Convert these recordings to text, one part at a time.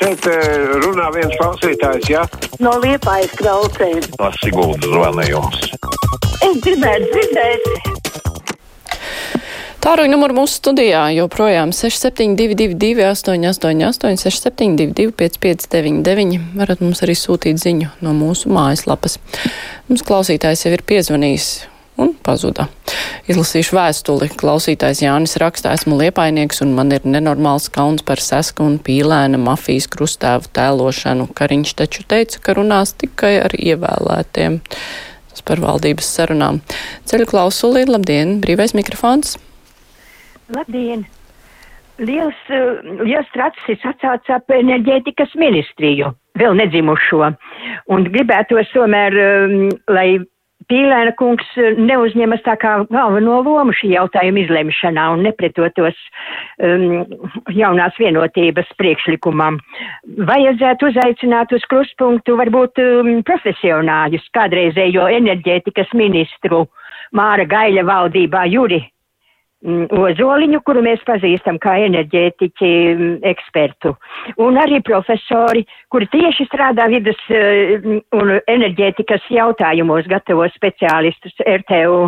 Šeit eh, runā viens klausītājs, jā? No liepājas klausēm. No Siguldas zvanījums. Es gribētu dzirdēt. Tāruņa numuru mūsu studijā joprojām 6722, 888, 672, 559, varat mums arī sūtīt ziņu no mūsu mājaslapas. Mums klausītājs jau ir piezvanījis un pazuda. Izlasīšu vēstuli. Klausītājs Jānis rakstā, esmu liepainieks un man ir nenormāls kauns par sesku un pīlēna mafijas krustēvu tēlošanu. Kariņš taču teica, ka runās tikai ar ievēlētiem. Tas par valdības sarunām. Ceļu klausuli, labdien, brīvais mikrofons. Labdien! Liels, uh, liels tracis atsāca ap enerģētikas ministriju, vēl nedzimušo. Un gribētos tomēr, um, lai Pīlēna kungs neuzņemas tā kā galveno lomu šī jautājuma izlemšanā un nepretotos um, jaunās vienotības priekšlikumam. Vajadzētu uzaicināt uz kruspunktu varbūt um, profesionāļus, kādreizējo enerģētikas ministru Māra Gaļa valdībā Juri Ozoliņu, kuru mēs pazīstam kā enerģētiķi mm, ekspertu, un arī profesori, kuri tieši strādā vidas mm, un enerģētikas jautājumos, gatavo speciālistus RTU.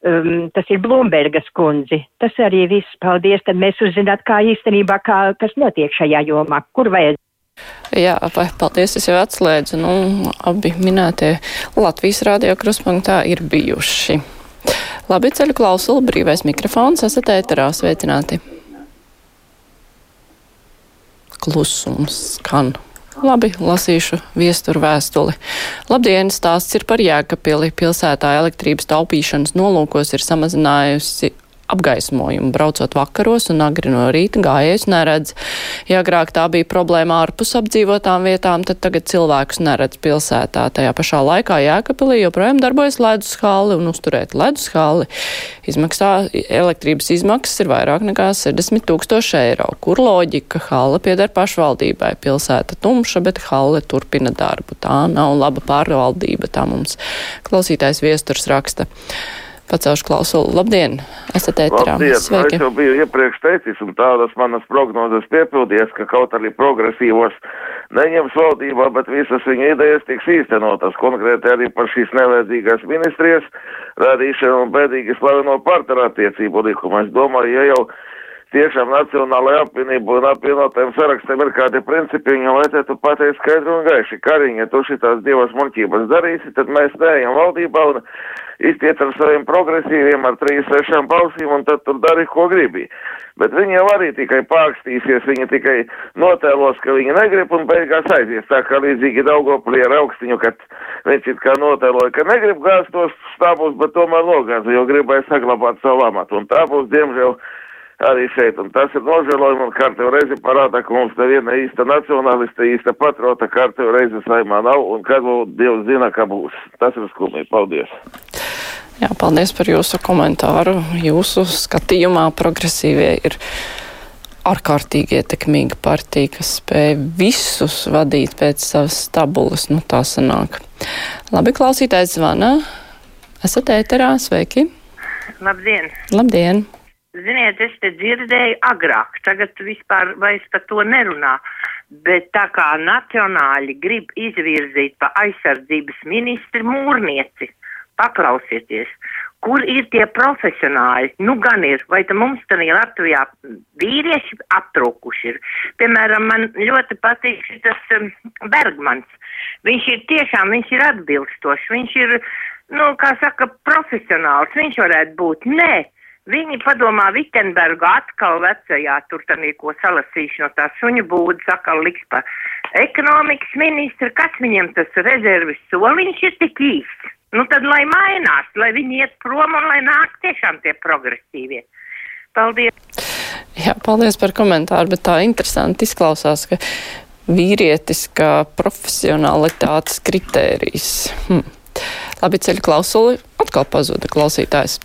Um, tas ir Blūmbergas kundzi. Tas arī viss. Paldies, tad mēs uzzināt, kā īstenībā, kā, kas notiek šajā jomā, kur vajag. Jā, vai paldies, es jau atslēdzu. Nu, abi minētie Latvijas radio kruspunktā ir bijuši. Labi, ceļu klausuli, brīvais mikrofons, esat ēterā, sveicināti. Klusums skan. Labi, lasīšu viesturu vēstuli. Labdien, stāsts ir par Jēkabili. Pilsētā elektrības taupīšanas nolūkos ir samazinājusi apgaismojumu. Braucot vakaros un agri no rīta gājējus neredz. Ja agrāk tā bija problēma ārpus apdzīvotām vietām, tad tagad cilvēkus neredz pilsētā. Tajā pašā laikā Jēkabilī joprojām darbojas ledus hāli un uzturēt ledus hāli. Izmaksā, elektrības izmaksas ir vairāk nekā 60 tūkstoši eiro. Kur loģika? Hāla pieder pašvaldībai. Pilsēta tumša, bet hāle turpina darbu. Tā nav laba pārvaldība, tā mums klausītājs viesturs raksta. Pacelšu klausulu. Labdien! Esat ēterā. Labdien! Sveiki! Es jau biju iepriekš teicis, un tādas manas prognozes piepildies, ka kaut arī progresīvos neņems valdībā, bet visas viņa idejas tiks īstenotas, konkrēti arī par šīs nevajadzīgās ministrijas radīšanu un bēdīgi slaveno partnerattiecību likumu. Es domāju, ja jau tiešām Nacionālajai apvienībai un apvienotajiem sarakstiem ir kādi principi, viņam vajadzētu pateikt skaidri un gaiši. Kariņa, tu šitās divas muļķības darīsi, tad mēs neejam valdībā un iztiet ar saviem progresīviem ar 3-6 balsīm un tad tur dari, ko gribi. Bet viņi jau arī tikai pārkstīsies, viņi tikai notēlos, ka viņi negrib un beigās aizies. Tā kā līdzīgi Daugopilī ar augstiņu, kad viņš it kā notēloja, ka negrib gāzt tos stāvus, bet tomēr nogāza, jo gribēja saglabāt savu amatu. Un tā būs, diemžēl, arī šeit. Un tas ir nožēlojumi un kārtējo reizi parāda, ka mums neviena īsta nacionalista, īsta patrota kārtējo reizi saimā nav un kad vēl Dievs zina, ka būs. Tas ir skumji. Paldies! Jā, paldies par jūsu komentāru. Jūsu skatījumā progresīvie ir ārkārtīgi ietekmīga partija, kas spēj visus vadīt pēc savas tabulas. Nu, tā sanāk. Labi, klausītājs zvana. Esat ēterā, sveiki! Labdien! Labdien! Ziniet, es te dzirdēju agrāk, tagad vispār vairs par to nerunā, bet tā kā nacionāļi grib izvirzīt pa aizsardzības ministri mūrnieci, paklausieties, kur ir tie profesionāļi? Nu gan ir, vai te mums tad Latvijā vīrieši aptrūkuši ir? Piemēram, man ļoti patīk šis um, Bergmans. Viņš ir tiešām, viņš ir atbilstošs, viņš ir, nu, kā saka, profesionāls, viņš varētu būt. Nē. Viņi padomā Vitenbergu atkal vecajā tur tanī, ko salasīšu no tā suņu būdas, atkal liks pa ekonomikas ministru, kas viņiem tas rezervis soliņš ir tik īsts. Nu tad, lai mainās, lai viņi iet prom un lai nāk tiešām tie progresīvie. Paldies! Jā, paldies par komentāru, bet tā interesanti izklausās, ka vīrietis kā profesionalitātes kritērijs. Hm. Labi, ceļu klausuli atkal pazuda klausītājs.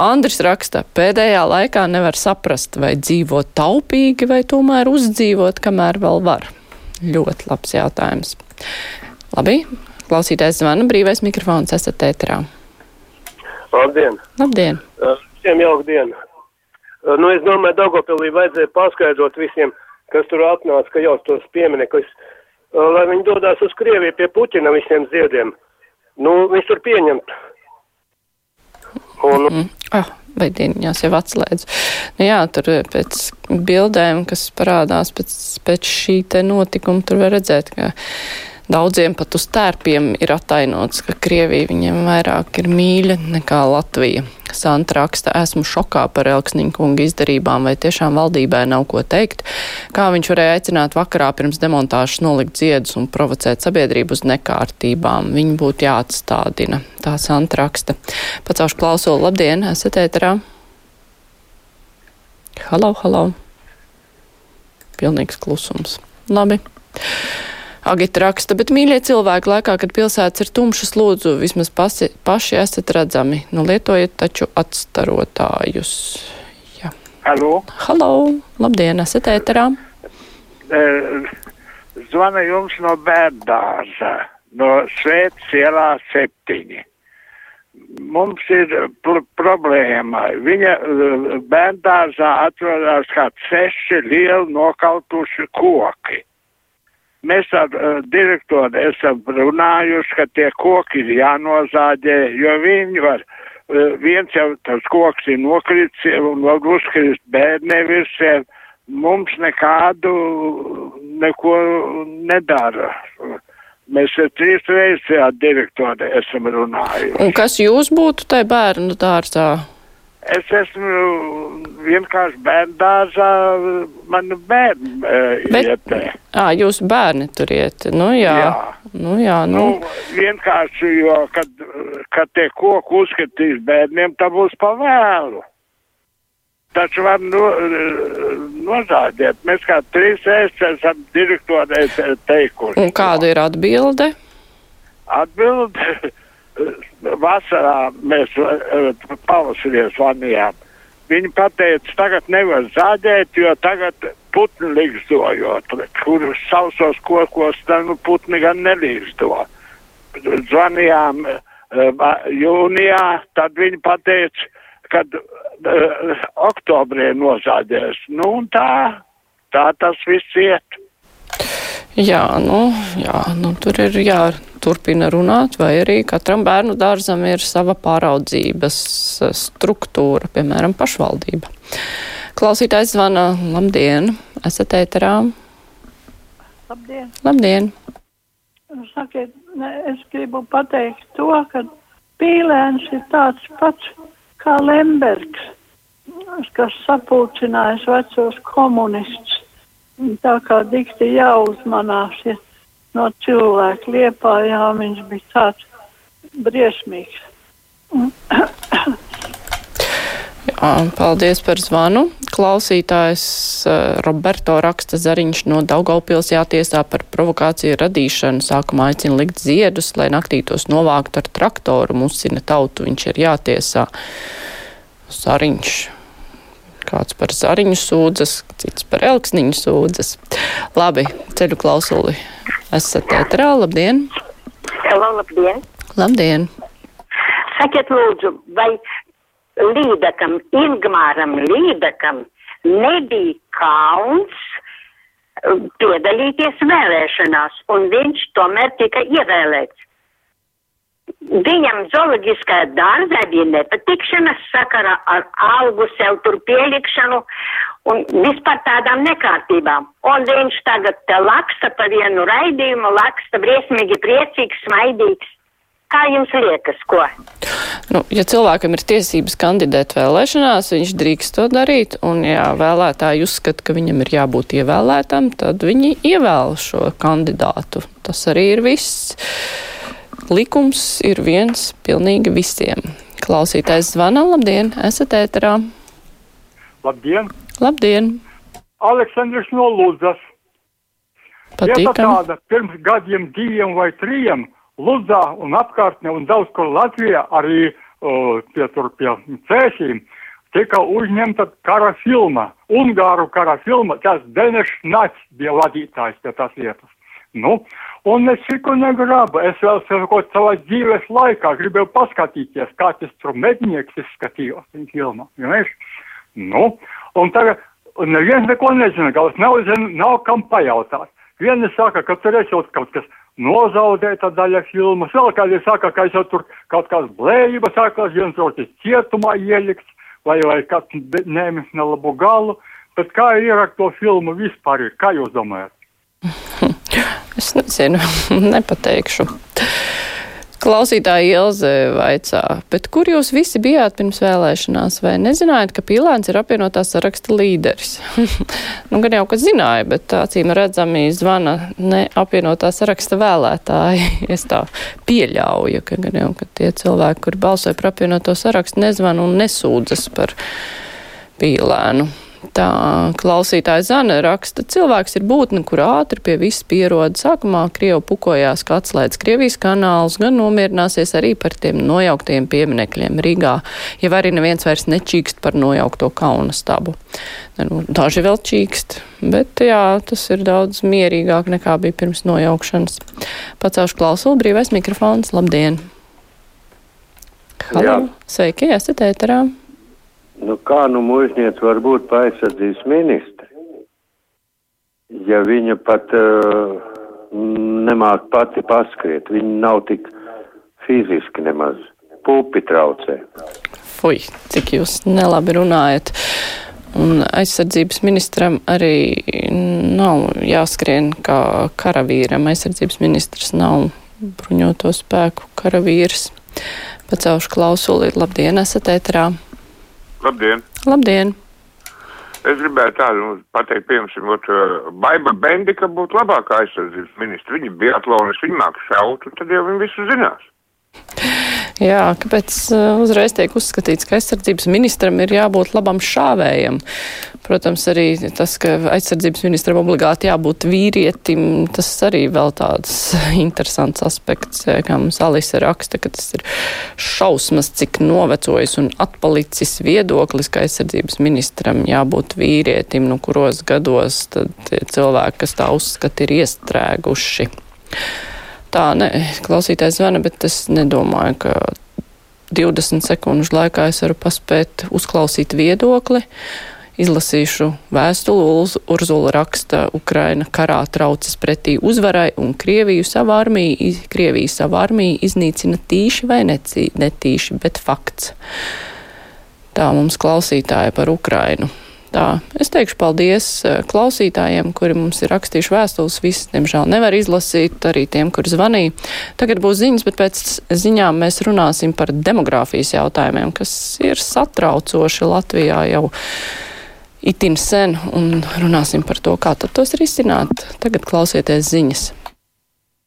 Andris raksta, pēdējā laikā nevar saprast, vai dzīvot taupīgi, vai tomēr uzdzīvot, kamēr vēl var. Ļoti labs jautājums. Labi, klausītājs zvana, brīvais mikrofons, esat ēterā. Labdien! Labdien! Visiem jauka diena! Nu, es domāju, Daugopilī vajadzēja paskaidrot visiem, kas tur atnāca, ka jau tos pieminekļus, uh, lai viņi dodās uz Krieviju pie Puķina visiem ziediem. Nu, viņš tur pieņemt. Un, Mm. Ah, vai dieniņās jau atslēdz. Nu jā, tur pēc bildēm, kas parādās pēc, pēc šī te notikuma, tur var redzēt, ka daudziem pat uz tērpiem ir atainots, ka Krievija viņiem vairāk ir mīļa nekā Latvija. Santa raksta, esmu šokā par Elksniņa kunga izdarībām, vai tiešām valdībai nav ko teikt. Kā viņš varēja aicināt vakarā pirms demontāžas nolikt ziedus un provocēt sabiedrību uz nekārtībām? Viņi būtu jāatstādina. Tā Santa raksta. Pacaušu klausulu, labdien, esat ēterā? Halo, halo. Pilnīgs klusums. Labi. Agita raksta, bet mīļie cilvēki, laikā, kad pilsētas ir tumšas, lūdzu, vismaz pasi, paši esat redzami. Nu, lietojiet taču atstarotājus. Jā. Halo, Halo, labdien, esat ēterā? zvana jums no bērndārza, no Svētas ielā septiņi. Mums ir pr problēma. Viņa bērndārzā atrodas kā seši lieli nokautuši koki. Mēs ar uh, direktoru esam runājuši, ka tie koki ir jānozāģē, jo viņi var, uh, viens jau tas koks ir nokritis un var uzkrist bērnē virsē, mums nekādu neko nedara. Mēs ar trīs reizes ar direktoru esam runājuši. Un kas jūs būtu tai bērnu dārzā? Es esmu vienkārši bērndārzā, manu bērnu uh, Bet- ietē. Ā, jūs bērni tur iet. Nu jā. Jā. Nu jā, nu. Nu, vienkārši, jo, kad, kad tie koku uzskatīs bērniem, tā būs pavēlu. Taču var no, nozādēt. Mēs kā trīs reizes esam direktorē te- teikuši. Un kāda ir atbilde? Atbildi. Vasarā mēs eh, pavasarī zvanījām. Viņi pateica, tagad nevar zādēt, jo tagad putni līgzdojot, kur sausos kokos, tad nu, putni gan nelīgzdo. Zvanījām eh, jūnijā, tad viņi pateica, kad uh, oktobrī nozādēs. Nu, un tā, tā tas viss iet. Jā, nu, jā, nu tur ir jāturpina runāt, vai arī katram bērnu dārzam ir sava pāraudzības eh, struktūra, piemēram, pašvaldība. Klausītājs zvana, labdien, esat ēterā, Labdien! labdien. Sakiet, ne, es gribu pateikt to, ka pīlēns ir tāds pats kā Lembergs, kas sapulcinājis vecos komunistus. Tā kā dikti jāuzmanās ja no cilvēka liepājā, viņš bija tāds briesmīgs. Jā, paldies par zvanu. Klausītājs uh, Roberto raksta Zariņš no Daugaupils jātiesā par provokāciju radīšanu. Sākumā aicina likt ziedus, lai naktī tos novāktu ar traktoru. Musina tautu viņš ir jātiesā. Zariņš. Kāds par zariņu sūdzas, cits par elksniņu sūdzas. Labi, ceļu klausuli. Esat ētrā, labdien! Halo, labdien! Labdien! Sakiet, lūdzu, vai Līdakam, Ingmāram Līdakam nebija kauns piedalīties vēlēšanās, un viņš tomēr tika ievēlēts. Viņam zooloģiskā dārzā bija nepatikšanas sakarā ar algu sev tur pielikšanu un vispār tādām nekārtībām. Un viņš tagad laksta pa vienu raidījumu, laksta briesmīgi priecīgs, smaidīgs. Kā jums liekas, ko? Nu, ja cilvēkam ir tiesības kandidēt vēlēšanās, viņš drīkst to darīt, un ja vēlētāji uzskata, ka viņam ir jābūt ievēlētam, tad viņi ievēl šo kandidātu. Tas arī ir viss. Likums ir viens pilnīgi visiem. Klausītājs zvana, labdien, esat ēterā. Labdien! Labdien, Aleksandrs no Lūdzas. Vieta patīkam. tāda pirms gadiem diviem vai trījiem Ludzā un apkārtnē un daudz kur Latvijā arī uh, pie tur pie cēsīm tika uzņemta kara filma, Ungāru kara filma, tas Denešs Nats bija vadītājs pie tās lietas. Nu, un es ciku negrabu, es vēl sakot savā dzīves laikā gribēju paskatīties, kā tas tur mednieks izskatījās viņa filmā, vienkārši. Nu, un tagad un neviens neko nezina, galvas nav, zin, nav kam pajautāt. Vieni saka, ka tur esot kaut kas nozaudēta daļa filmas, vēl kādi saka, ka esot tur kaut kāds blējības sākās, viens otrs cietumā ielikts, vai, vai kāds nēmis nelabu galu, bet kā ir ar to filmu vispār, kā jūs domājat? Es nezinu, nepateikšu. Klausītāja Ilze vaicā, bet kur jūs visi bijāt pirms vēlēšanās, vai nezinājāt, ka Pīlēns ir apvienotā saraksta līderis? nu, gan jau, ka zināja, bet acīm redzami zvana ne apvienotā saraksta vēlētāji. es tā pieļauju, ka gan jau, ka tie cilvēki, kuri balsoja par apvienoto sarakstu, nezvana un nesūdzas par Pīlēnu. Tā klausītāja Zana raksta, cilvēks ir būtne, kur ātri pie viss pierod. Sākumā Krievu pukojās, ka atslēdz Krievijas kanālus, gan nomierināsies arī par tiem nojauktajiem pieminekļiem Rīgā, ja arī neviens vairs nečīkst par nojaukto kauna stabu. Nu, daži vēl čīkst, bet jā, tas ir daudz mierīgāk nekā bija pirms nojaukšanas. Pacaušu klausulu, brīvais mikrofons, labdien! Halo, sveiki, esat ēterā! Nu, kā nu mužniec var būt pa aizsardzības ministri, ja viņa pat uh, nemāk pati paskriet, viņa nav tik fiziski nemaz, pupi traucē. Fui, cik jūs nelabi runājat. Un aizsardzības ministram arī nav jāskrien kā karavīram. Aizsardzības ministrs nav bruņoto spēku karavīrs. Pacaušu klausuli, labdien, esat ētrā. Labdien! Labdien! Es gribēju tādu pateikt, piemēram, uh, Baiba Bendika būtu labākā aizsardzības ministra. Viņa bija atlonis, viņa māk šaut, un tad jau viņi visu zinās. Jā, kāpēc uh, uzreiz tiek uzskatīts, ka aizsardzības ministram ir jābūt labam šāvējam? Protams, arī tas, ka aizsardzības ministram obligāti jābūt vīrietim, tas arī vēl tāds interesants aspekts, kā mums Alisa raksta, ka tas ir šausmas, cik novecojis un atpalicis viedoklis, ka aizsardzības ministram jābūt vīrietim, nu kuros gados tad cilvēki, kas tā uzskata, ir iestrēguši tā, ne, klausītājs zvana, bet es nedomāju, ka 20 sekundžu laikā es varu paspēt uzklausīt viedokli. Izlasīšu vēstuli, Urzula raksta, Ukraina karā traucas pretī uzvarai un Krieviju savu armiju, Krieviju savu armiju iznīcina tīši vai netīši, bet fakts. Tā mums klausītāja par Ukrainu. Tā, es teikšu paldies eh, klausītājiem, kuri mums ir rakstījuši vēstules. Viss, diemžēl, nevar izlasīt, arī tiem, kuri zvanīja. Tagad būs ziņas, bet pēc ziņām mēs runāsim par demogrāfijas jautājumiem, kas ir satraucoši Latvijā jau itin sen, un runāsim par to, kā tad tos risināt. Tagad klausieties ziņas.